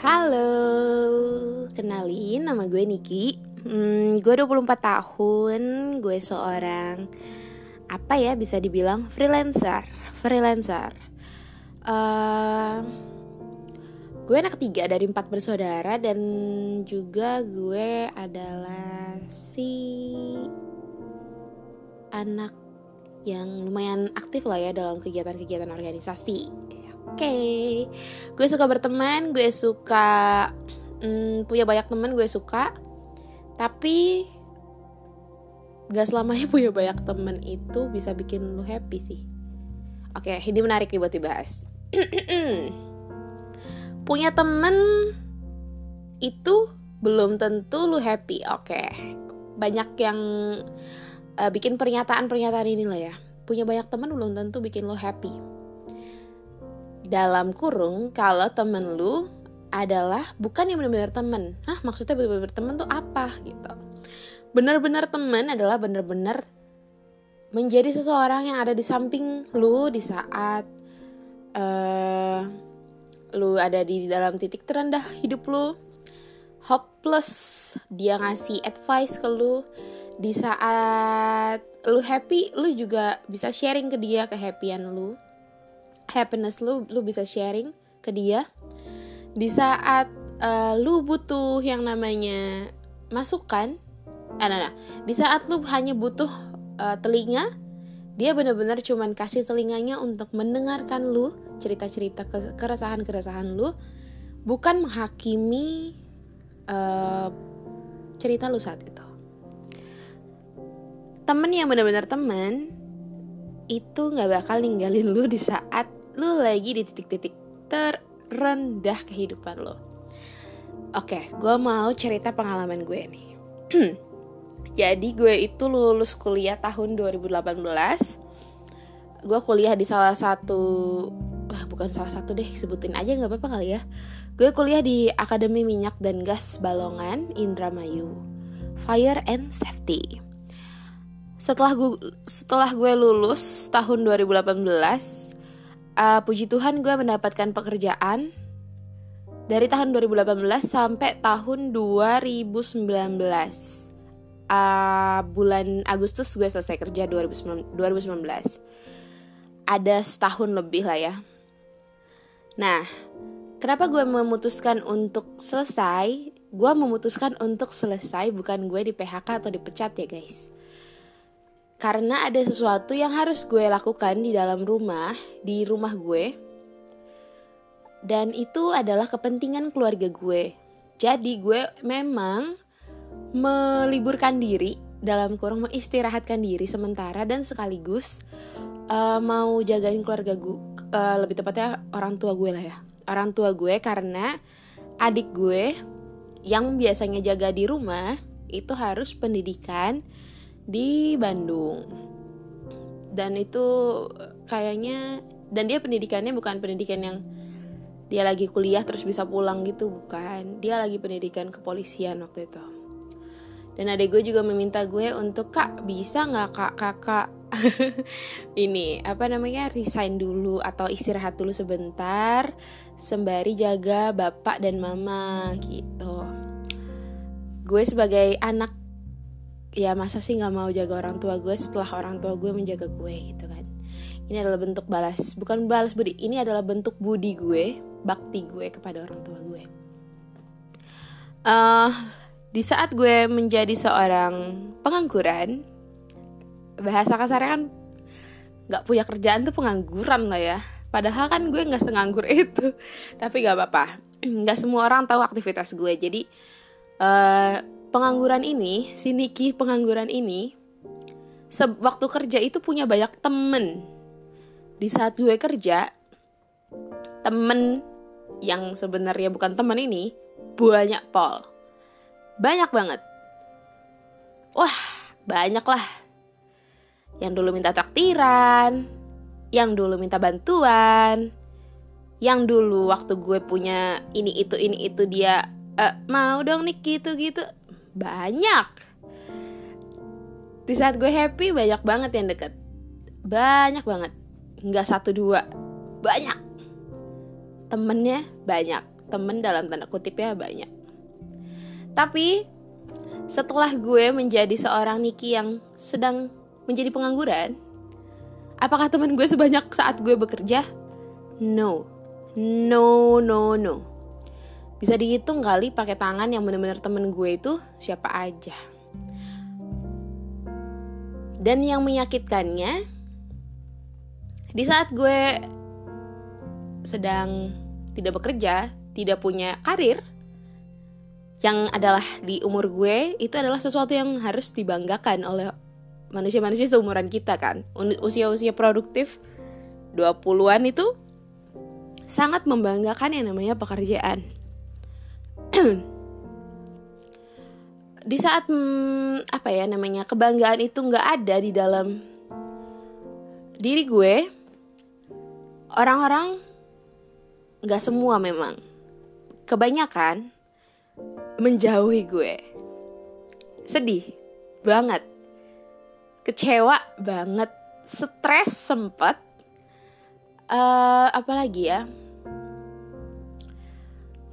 Halo, kenalin nama gue Niki. Hmm, Gue 24 tahun, gue seorang Apa ya bisa dibilang freelancer Freelancer. Uh, Gue anak ketiga dari empat bersaudara Dan juga gue adalah si Anak yang lumayan aktif lah ya dalam kegiatan-kegiatan organisasi okay. gue suka berteman, gue suka hmm, punya banyak teman, gue suka. Tapi gak selamanya punya banyak teman itu bisa bikin lu happy sih. Oke, okay, ini menarik nih buat dibahas. punya temen itu belum tentu lu happy. Oke, okay. banyak yang uh, bikin pernyataan-pernyataan ini lah ya. Punya banyak teman belum tentu bikin lu happy dalam kurung kalau temen lu adalah bukan yang benar-benar temen. Hah maksudnya benar-benar temen tuh apa gitu. Benar-benar temen adalah benar-benar menjadi seseorang yang ada di samping lu di saat uh, lu ada di dalam titik terendah hidup lu. Hopeless dia ngasih advice ke lu. Di saat lu happy lu juga bisa sharing ke dia kehappyan lu happiness lu lu bisa sharing ke dia di saat uh, lu butuh yang namanya masukan eh, nah, nah. di saat lu hanya butuh uh, telinga dia benar-benar cuman kasih telinganya untuk mendengarkan lu cerita-cerita keresahan-keresahan lu bukan menghakimi uh, cerita lu saat itu temen yang benar-benar temen itu nggak bakal ninggalin lu di saat lu lagi di titik-titik terendah kehidupan lo. Oke, gue mau cerita pengalaman gue nih. Jadi gue itu lulus kuliah tahun 2018. Gue kuliah di salah satu, wah bukan salah satu deh, sebutin aja nggak apa-apa kali ya. Gue kuliah di Akademi Minyak dan Gas Balongan Indramayu, Fire and Safety. Setelah gue setelah gue lulus tahun 2018, uh, puji Tuhan gue mendapatkan pekerjaan dari tahun 2018 sampai tahun 2019 uh, bulan Agustus gue selesai kerja 2019, 2019 ada setahun lebih lah ya. Nah kenapa gue memutuskan untuk selesai? Gue memutuskan untuk selesai bukan gue di PHK atau dipecat ya guys karena ada sesuatu yang harus gue lakukan di dalam rumah, di rumah gue. Dan itu adalah kepentingan keluarga gue. Jadi gue memang meliburkan diri dalam kurang mengistirahatkan diri sementara dan sekaligus uh, mau jagain keluarga gue, uh, lebih tepatnya orang tua gue lah ya. Orang tua gue karena adik gue yang biasanya jaga di rumah itu harus pendidikan di Bandung. Dan itu kayaknya dan dia pendidikannya bukan pendidikan yang dia lagi kuliah terus bisa pulang gitu bukan. Dia lagi pendidikan kepolisian waktu itu. Dan adik gue juga meminta gue untuk kak bisa nggak kak kakak ini apa namanya resign dulu atau istirahat dulu sebentar sembari jaga bapak dan mama gitu. Gue sebagai anak ya masa sih nggak mau jaga orang tua gue setelah orang tua gue menjaga gue gitu kan. Ini adalah bentuk balas bukan balas budi ini adalah bentuk budi gue bakti gue kepada orang tua gue. Uh, di saat gue menjadi seorang pengangguran bahasa kasarnya kan nggak punya kerjaan tuh pengangguran lah ya. Padahal kan gue nggak senganggur itu tapi nggak apa-apa. Nggak semua orang tahu aktivitas gue jadi uh, pengangguran ini, si Niki pengangguran ini, waktu kerja itu punya banyak temen. Di saat gue kerja, temen yang sebenarnya bukan temen ini banyak pol, banyak banget. Wah, banyak lah. Yang dulu minta traktiran, yang dulu minta bantuan, yang dulu waktu gue punya ini itu ini itu dia uh, mau dong nih gitu gitu banyak. Di saat gue happy banyak banget yang deket. Banyak banget. Nggak satu dua. Banyak. Temennya banyak. Temen dalam tanda kutip ya banyak. Tapi setelah gue menjadi seorang Niki yang sedang menjadi pengangguran apakah teman gue sebanyak saat gue bekerja? No. No no no bisa dihitung kali pakai tangan yang bener-bener temen gue itu siapa aja dan yang menyakitkannya di saat gue sedang tidak bekerja, tidak punya karir, yang adalah di umur gue itu adalah sesuatu yang harus dibanggakan oleh manusia-manusia seumuran kita kan. Usia-usia produktif 20-an itu sangat membanggakan yang namanya pekerjaan. Di saat hmm, apa ya namanya kebanggaan itu nggak ada di dalam diri gue orang-orang nggak semua memang. Kebanyakan menjauhi gue. Sedih banget. Kecewa banget. Stres sempet. Uh, apalagi ya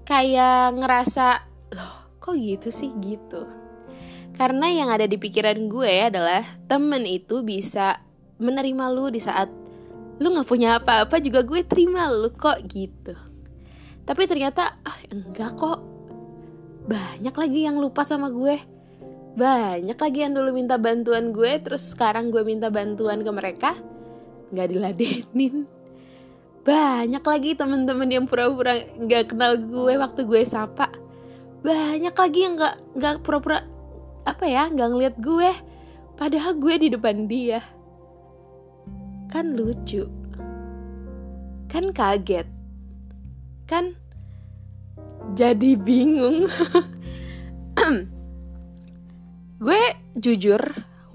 kayak ngerasa loh kok gitu sih gitu karena yang ada di pikiran gue adalah temen itu bisa menerima lu di saat lu gak punya apa-apa juga gue terima lu kok gitu. Tapi ternyata ah enggak kok. Banyak lagi yang lupa sama gue. Banyak lagi yang dulu minta bantuan gue terus sekarang gue minta bantuan ke mereka nggak diladenin. Banyak lagi temen-temen yang pura-pura nggak kenal gue waktu gue sapa. Banyak lagi yang nggak nggak pura-pura apa ya nggak ngeliat gue. Padahal gue di depan dia. Kan lucu. Kan kaget. Kan jadi bingung. Gue jujur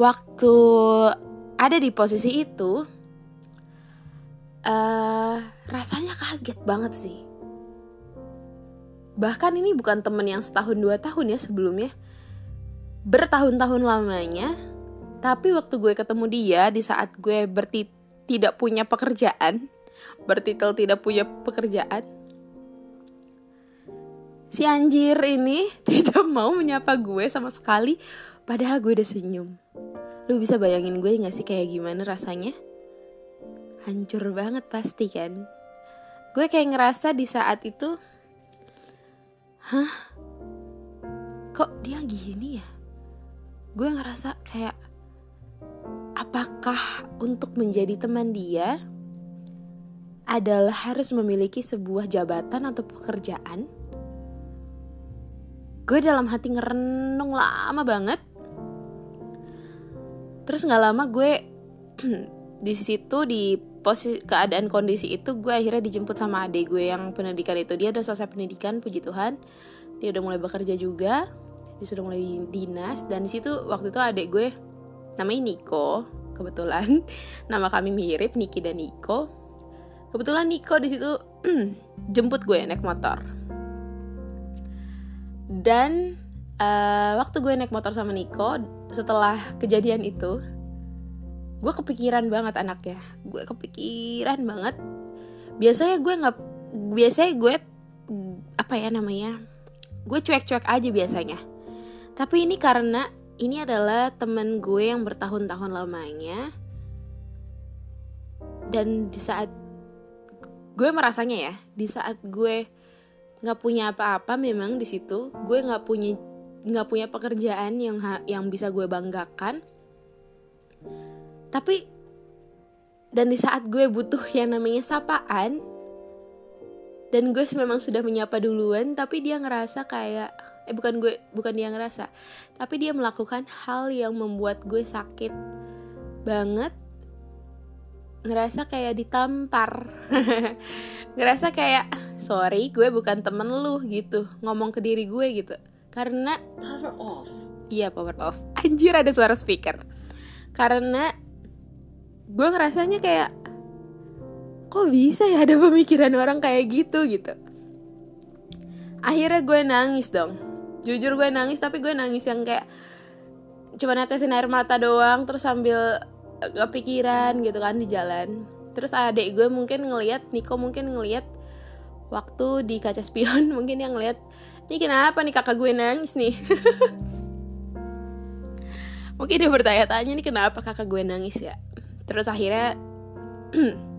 waktu ada di posisi itu uh, rasanya kaget banget sih. Bahkan ini bukan temen yang setahun dua tahun ya sebelumnya. Bertahun-tahun lamanya tapi waktu gue ketemu dia di saat gue berti tidak punya pekerjaan bertitel tidak punya pekerjaan si anjir ini tidak mau menyapa gue sama sekali padahal gue udah senyum. Lu bisa bayangin gue gak sih kayak gimana rasanya hancur banget pasti kan gue kayak ngerasa di saat itu hah kok dia gini ya gue ngerasa kayak apakah untuk menjadi teman dia adalah harus memiliki sebuah jabatan atau pekerjaan? Gue dalam hati ngerenung lama banget. Terus nggak lama gue di situ di posisi keadaan kondisi itu gue akhirnya dijemput sama adik gue yang pendidikan itu. Dia udah selesai pendidikan puji Tuhan. Dia udah mulai bekerja juga. Dia sudah mulai dinas. Dan di situ waktu itu adik gue namanya Niko kebetulan. Nama kami mirip Niki dan Niko. Kebetulan Niko di situ jemput gue naik motor. Dan uh, waktu gue naik motor sama Niko setelah kejadian itu gue kepikiran banget anaknya. Gue kepikiran banget. Biasanya gue nggak biasanya gue apa ya namanya gue cuek-cuek aja biasanya. Tapi ini karena ini adalah temen gue yang bertahun-tahun lamanya. Dan di saat gue merasanya ya di saat gue nggak punya apa-apa memang di situ gue nggak punya nggak punya pekerjaan yang yang bisa gue banggakan tapi dan di saat gue butuh yang namanya sapaan dan gue memang sudah menyapa duluan tapi dia ngerasa kayak eh bukan gue bukan dia ngerasa tapi dia melakukan hal yang membuat gue sakit banget. Ngerasa kayak ditampar. Ngerasa kayak sorry gue bukan temen lu gitu. Ngomong ke diri gue gitu. Karena power off. Iya power off. Anjir ada suara speaker. Karena gue ngerasanya kayak kok bisa ya ada pemikiran orang kayak gitu gitu. Akhirnya gue nangis dong. Jujur gue nangis tapi gue nangis yang kayak cuma netesin air mata doang terus sambil kepikiran gitu kan di jalan. Terus adik gue mungkin ngelihat Niko mungkin ngelihat waktu di kaca spion mungkin yang lihat ini kenapa nih kakak gue nangis nih? Mungkin dia bertanya-tanya nih kenapa kakak gue nangis ya terus akhirnya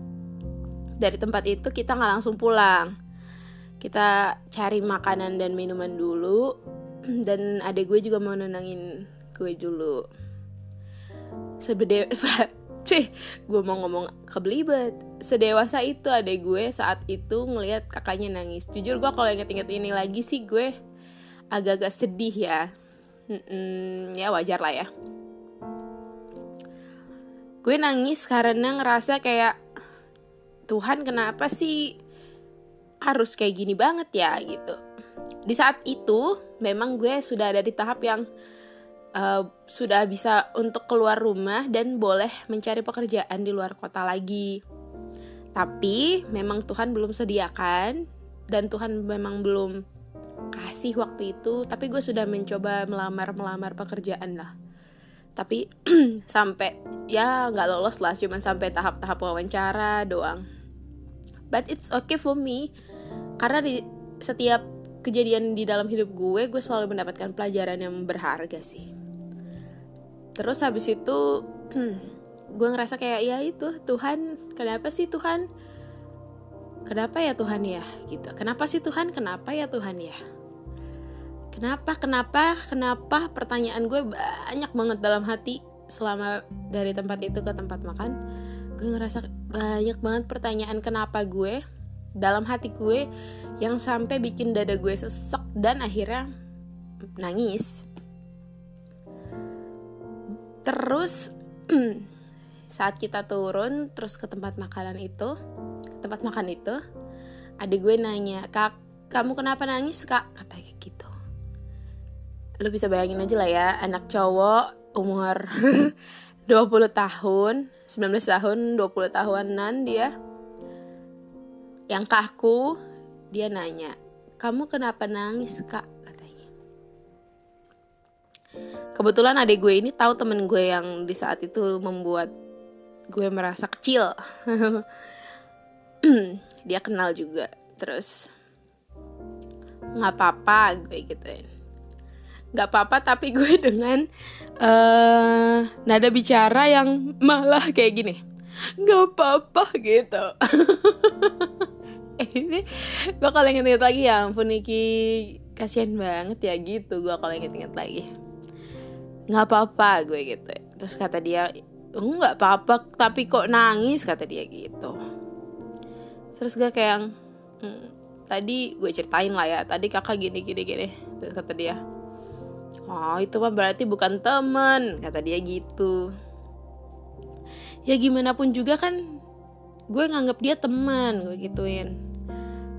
dari tempat itu kita nggak langsung pulang. Kita cari makanan dan minuman dulu dan adek gue juga mau nenangin gue dulu. Sebede Cih, gue mau ngomong kebelibet Sedewasa itu adek gue saat itu ngelihat kakaknya nangis. Jujur gue kalau inget-inget ini lagi sih gue agak-agak sedih ya. Mm-mm, Ya wajar lah ya Gue nangis karena ngerasa kayak Tuhan kenapa sih harus kayak gini banget ya gitu Di saat itu memang gue sudah ada di tahap yang uh, sudah bisa untuk keluar rumah dan boleh mencari pekerjaan di luar kota lagi. Tapi memang Tuhan belum sediakan dan Tuhan memang belum kasih waktu itu. Tapi gue sudah mencoba melamar-melamar pekerjaan lah. Tapi sampai ya nggak lolos lah, cuman sampai tahap-tahap wawancara doang. But it's okay for me karena di setiap kejadian di dalam hidup gue, gue selalu mendapatkan pelajaran yang berharga sih. Terus habis itu gue ngerasa kayak ya itu Tuhan kenapa sih Tuhan? Kenapa ya Tuhan ya? Gitu. Kenapa sih Tuhan? Kenapa ya Tuhan ya kenapa kenapa kenapa? Pertanyaan gue banyak banget dalam hati. Selama dari tempat itu ke tempat makan gue ngerasa banyak banget pertanyaan kenapa gue dalam hati gue yang sampai bikin dada gue sesek dan akhirnya nangis. Terus saat kita turun terus ke tempat makanan itu tempat makan itu adik gue nanya kak kamu kenapa nangis kak? Kata lu bisa bayangin aja lah ya anak cowok umur 20 tahun 19 tahun 20 tahunan dia yang kaku dia nanya kamu kenapa nangis kak? kebetulan adik gue ini tahu temen gue yang di saat itu membuat gue merasa kecil. Dia kenal juga terus nggak apa-apa gue gituin nggak apa-apa tapi gue dengan uh, nada bicara yang malah kayak gini. Nggak apa-apa gitu. Ini gue kalau inget-inget lagi ya ampun Niki. Kasihan banget ya gitu. Gue kalau inget-inget lagi. Nggak apa-apa gue gitu. Terus kata dia nggak apa-apa tapi kok nangis? kata dia gitu. Terus gue kayak hm, tadi gue ceritain lah ya tadi kakak gini gini gini. Terus kata dia oh itu mah berarti bukan temen kata dia gitu ya gimana pun juga kan gue nganggap dia teman gue gituin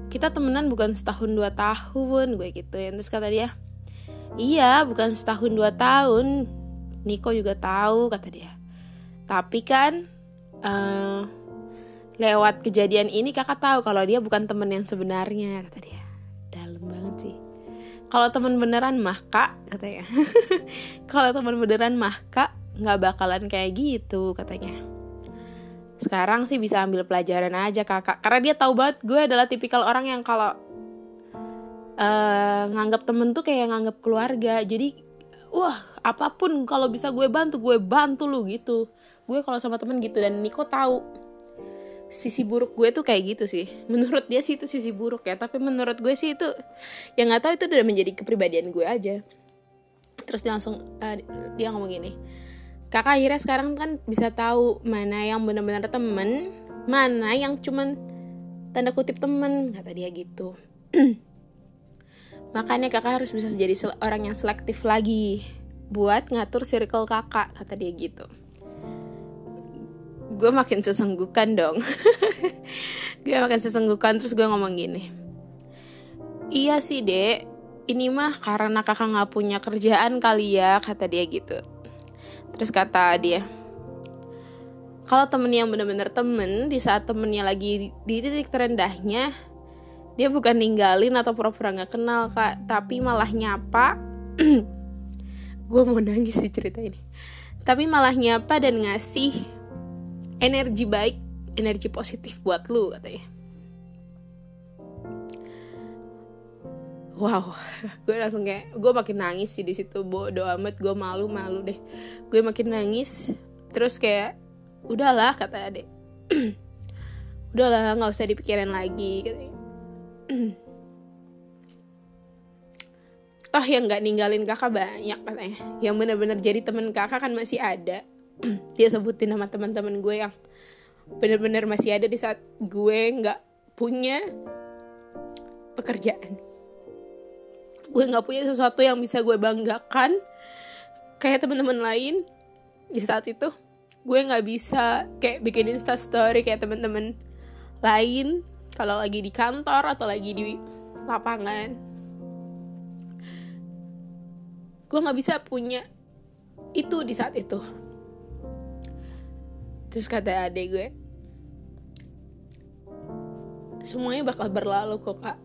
kita temenan bukan setahun dua tahun gue gituin terus kata dia Iya, bukan setahun dua tahun. Niko juga tahu, kata dia. Tapi kan, uh, lewat kejadian ini kakak tahu kalau dia bukan temen yang sebenarnya, kata dia. Kalau temen beneran mah kak, katanya. kalau temen beneran mah kak, nggak bakalan kayak gitu, katanya. Sekarang sih bisa ambil pelajaran aja kakak, karena dia tahu banget gue adalah tipikal orang yang kalau uh, nganggap temen tuh kayak nganggap keluarga jadi wah apa pun kalau bisa gue bantu gue bantu lu gitu gue kalau sama temen gitu dan Niko tahu sisi buruk gue tuh kayak gitu sih. Menurut dia sih itu sisi buruk ya tapi menurut gue sih itu yang nggak tahu itu udah menjadi kepribadian gue aja. Terus dia langsung uh, dia ngomong gini kakak akhirnya sekarang kan bisa tahu mana yang benar-benar temen mana yang cuman tanda kutip temen kata dia gitu. Makanya kakak harus bisa jadi orang yang selektif lagi buat ngatur circle kakak, kata dia gitu. Gue makin sesenggukan dong. gue makin sesenggukan terus gue ngomong gini. Iya sih dek, ini mah karena kakak nggak punya kerjaan kali ya, kata dia gitu. Terus kata dia, kalau temen yang bener-bener temen di saat temennya lagi di titik terendahnya dia bukan ninggalin atau pura-pura nggak kenal kak tapi malah nyapa gue mau nangis sih cerita ini tapi malah nyapa dan ngasih energi baik energi positif buat lu katanya. Wow gue langsung kayak gue makin nangis sih di situ bodo amat gue malu malu deh. Gue makin nangis terus kayak udahlah kata adek udahlah nggak usah dipikirin lagi katanya. Toh yang nggak ninggalin kakak banyak katanya. Yang bener-bener jadi temen kakak kan masih ada dia sebutin nama teman-teman gue yang bener-bener masih ada di saat gue nggak punya pekerjaan. Gue nggak punya sesuatu yang bisa gue banggakan. Kayak teman-teman lain di saat itu gue nggak bisa kayak bikin insta story kayak teman-teman lain kalau lagi di kantor atau lagi di lapangan. Gue nggak bisa punya itu di saat itu terus kata adek gue semuanya bakal berlalu kok kak.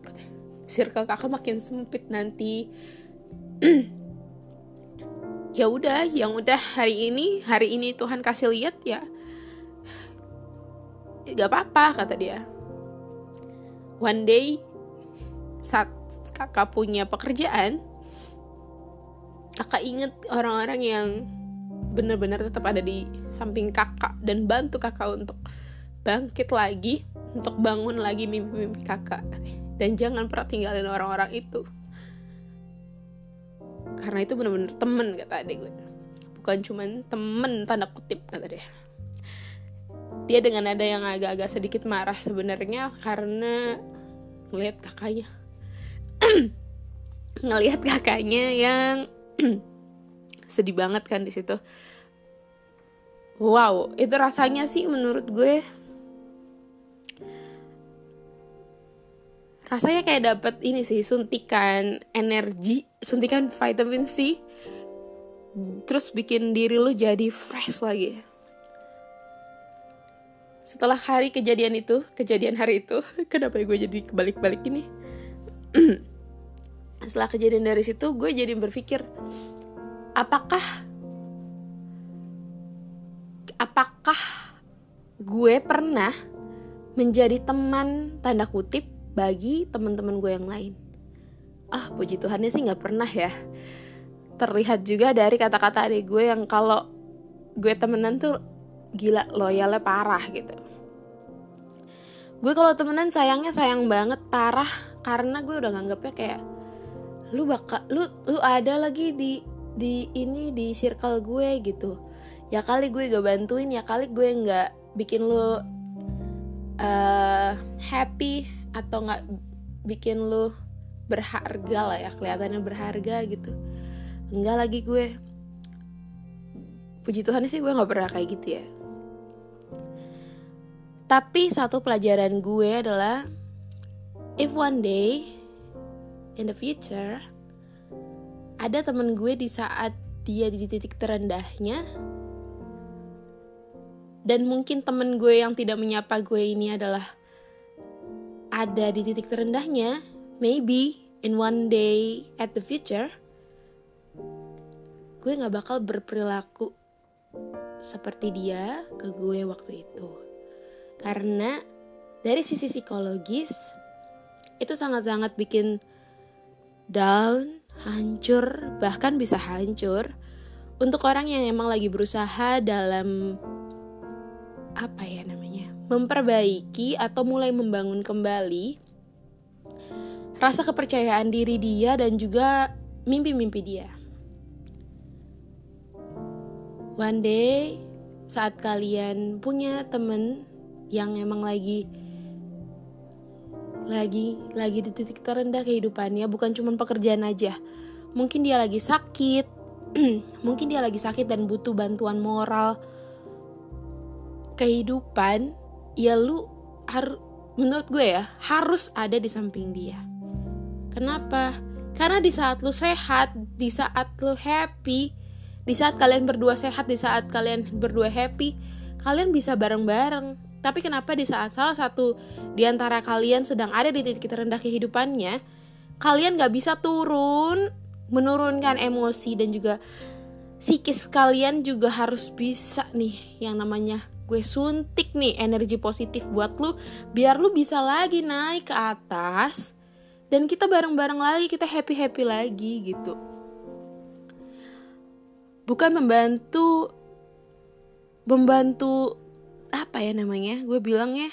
Circle kakak makin sempit nanti. Ya udah yang udah hari ini hari ini Tuhan kasih lihat ya. Gak apa-apa kata dia. One day saat kakak punya pekerjaan kakak inget orang-orang yang benar-benar tetap ada di samping kakak dan bantu kakak untuk bangkit lagi untuk bangun lagi mimpi-mimpi kakak. Dan jangan pernah tinggalin orang-orang itu. Karena itu benar-benar temen kata adik gue. Bukan cuman temen tanda kutip kata dia. Dia dengan ada yang agak-agak sedikit marah sebenarnya karena ngelihat kakaknya. Ngelihat kakaknya yang sedih banget kan di situ. Wow itu rasanya sih menurut gue rasanya kayak dapet ini sih suntikan energi suntikan vitamin C terus bikin diri lu jadi fresh lagi. Setelah hari kejadian itu kejadian hari itu kenapa gue jadi kebalik-balik ini? Setelah kejadian dari situ gue jadi berpikir apakah apakah gue pernah menjadi teman tanda kutip bagi teman-teman gue yang lain? Ah puji Tuhannya sih nggak pernah ya. Terlihat juga dari kata-kata adik gue yang kalau gue temenan tuh gila loyalnya parah gitu. Gue kalau temenan sayangnya sayang banget parah. Karena gue udah nganggapnya kayak lu bakal lu lu ada lagi di di ini di circle gue gitu. Ya kali gue gak bantuin ya kali gue nggak bikin lu uh, happy atau nggak bikin lu berharga lah ya kelihatannya berharga gitu. Enggak lagi gue. Puji Tuhan sih gue nggak pernah kayak gitu ya. Tapi satu pelajaran gue adalah if one day in the future ada temen gue di saat dia di titik terendahnya. Dan mungkin temen gue yang tidak menyapa gue ini adalah ada di titik terendahnya. Maybe in one day at the future gue gak bakal berperilaku seperti dia ke gue waktu itu. Karena dari sisi psikologis itu sangat-sangat bikin down, hancur, bahkan bisa hancur untuk orang yang emang lagi berusaha dalam apa ya namanya? memperbaiki atau mulai membangun kembali rasa kepercayaan diri dia dan juga mimpi-mimpi dia. One day saat kalian punya temen yang emang lagi lagi lagi di titik terendah kehidupannya bukan cuma pekerjaan aja. Mungkin dia lagi sakit. Mungkin dia lagi sakit dan butuh bantuan moral. Kehidupan ya lu harus menurut gue ya harus ada di samping dia. Kenapa? Karena di saat lu sehat di saat lu happy di saat kalian berdua sehat di saat kalian berdua happy kalian bisa bareng-bareng tapi kenapa di saat salah satu di antara kalian sedang ada di titik terendah kehidupannya, kalian gak bisa turun, menurunkan emosi dan juga psikis kalian juga harus bisa nih yang namanya gue suntik nih energi positif buat lu biar lu bisa lagi naik ke atas dan kita bareng-bareng lagi kita happy happy lagi gitu. Bukan membantu membantu apa ya namanya? Gue bilangnya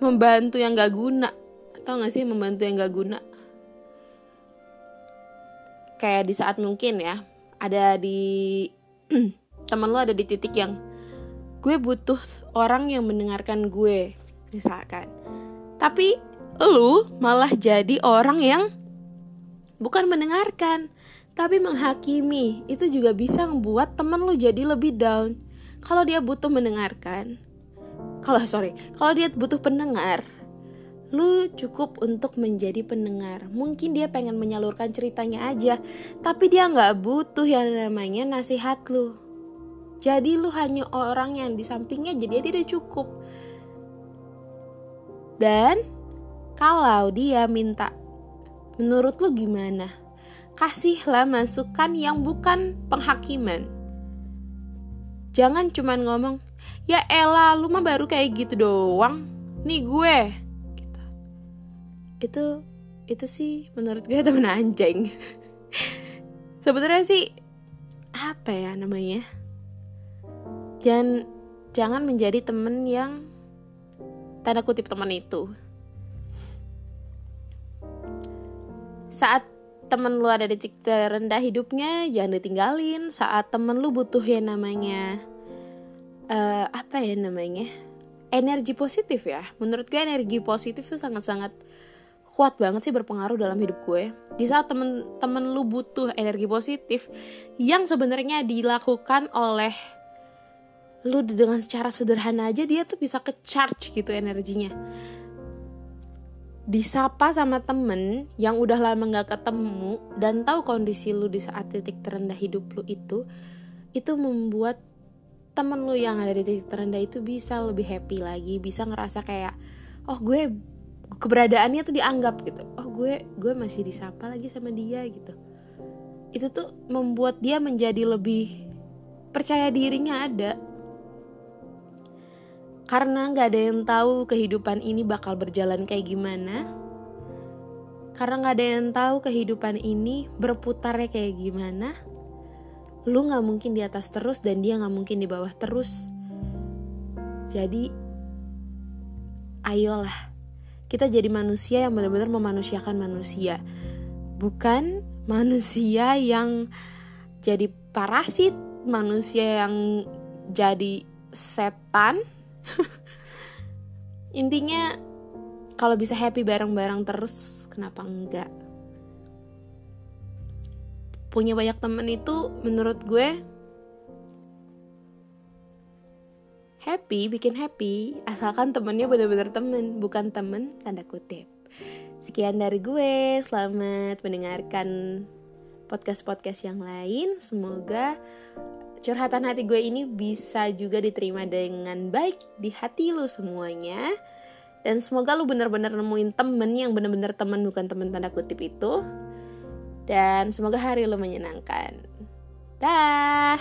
membantu yang gak guna. Atau gak sih membantu yang gak guna? Kayak di saat mungkin ya ada di teman lo ada di titik yang gue butuh orang yang mendengarkan gue misalkan. Tapi lu malah jadi orang yang bukan mendengarkan tapi menghakimi. Itu juga bisa membuat temen lu jadi lebih down kalau dia butuh mendengarkan kalau sorry kalau dia butuh pendengar lu cukup untuk menjadi pendengar. Mungkin dia pengen menyalurkan ceritanya aja tapi dia nggak butuh yang namanya nasihat lu. Jadi lu hanya orang yang di sampingnya jadi dia udah cukup. Dan kalau dia minta menurut lu gimana? Kasihlah masukan yang bukan penghakiman. Jangan cuman ngomong, ya Ella lu mah baru kayak gitu doang, nih gue. Gitu. Itu itu sih menurut gue temen anjing. Sebenarnya sih apa ya namanya? Jangan jangan menjadi temen yang tanda kutip teman itu. Saat temen lu ada di titik terendah hidupnya jangan ditinggalin. Saat temen lu butuh yang namanya uh, apa ya namanya? Energi positif ya. Menurut gue energi positif itu sangat-sangat kuat banget sih berpengaruh dalam hidup gue. Di saat temen-temen lu butuh energi positif yang sebenarnya dilakukan oleh lu dengan secara sederhana aja dia tuh bisa ke charge gitu energinya disapa sama temen yang udah lama gak ketemu dan tahu kondisi lu di saat titik terendah hidup lu itu itu membuat temen lu yang ada di titik terendah itu bisa lebih happy lagi bisa ngerasa kayak oh gue keberadaannya tuh dianggap gitu. Oh gue gue masih disapa lagi sama dia gitu. Itu tuh membuat dia menjadi lebih percaya dirinya ada karena nggak ada yang tahu kehidupan ini bakal berjalan kayak gimana. Karena nggak ada yang tahu kehidupan ini berputarnya kayak gimana. Lu nggak mungkin di atas terus dan dia nggak mungkin di bawah terus. Jadi, ayolah kita jadi manusia yang benar-benar memanusiakan manusia, bukan manusia yang jadi parasit, manusia yang jadi setan intinya kalau bisa happy bareng-bareng terus kenapa enggak? Punya banyak temen itu menurut gue happy bikin happy. Asalkan temennya bener-bener temen bukan temen tanda kutip. Sekian dari gue selamat mendengarkan podcast-podcast yang lain semoga curhatan hati gue ini bisa juga diterima dengan baik di hati lu semuanya. Dan semoga lu bener-bener nemuin temen yang bener-bener temen bukan temen tanda kutip itu. Dan semoga hari lu menyenangkan. Dah.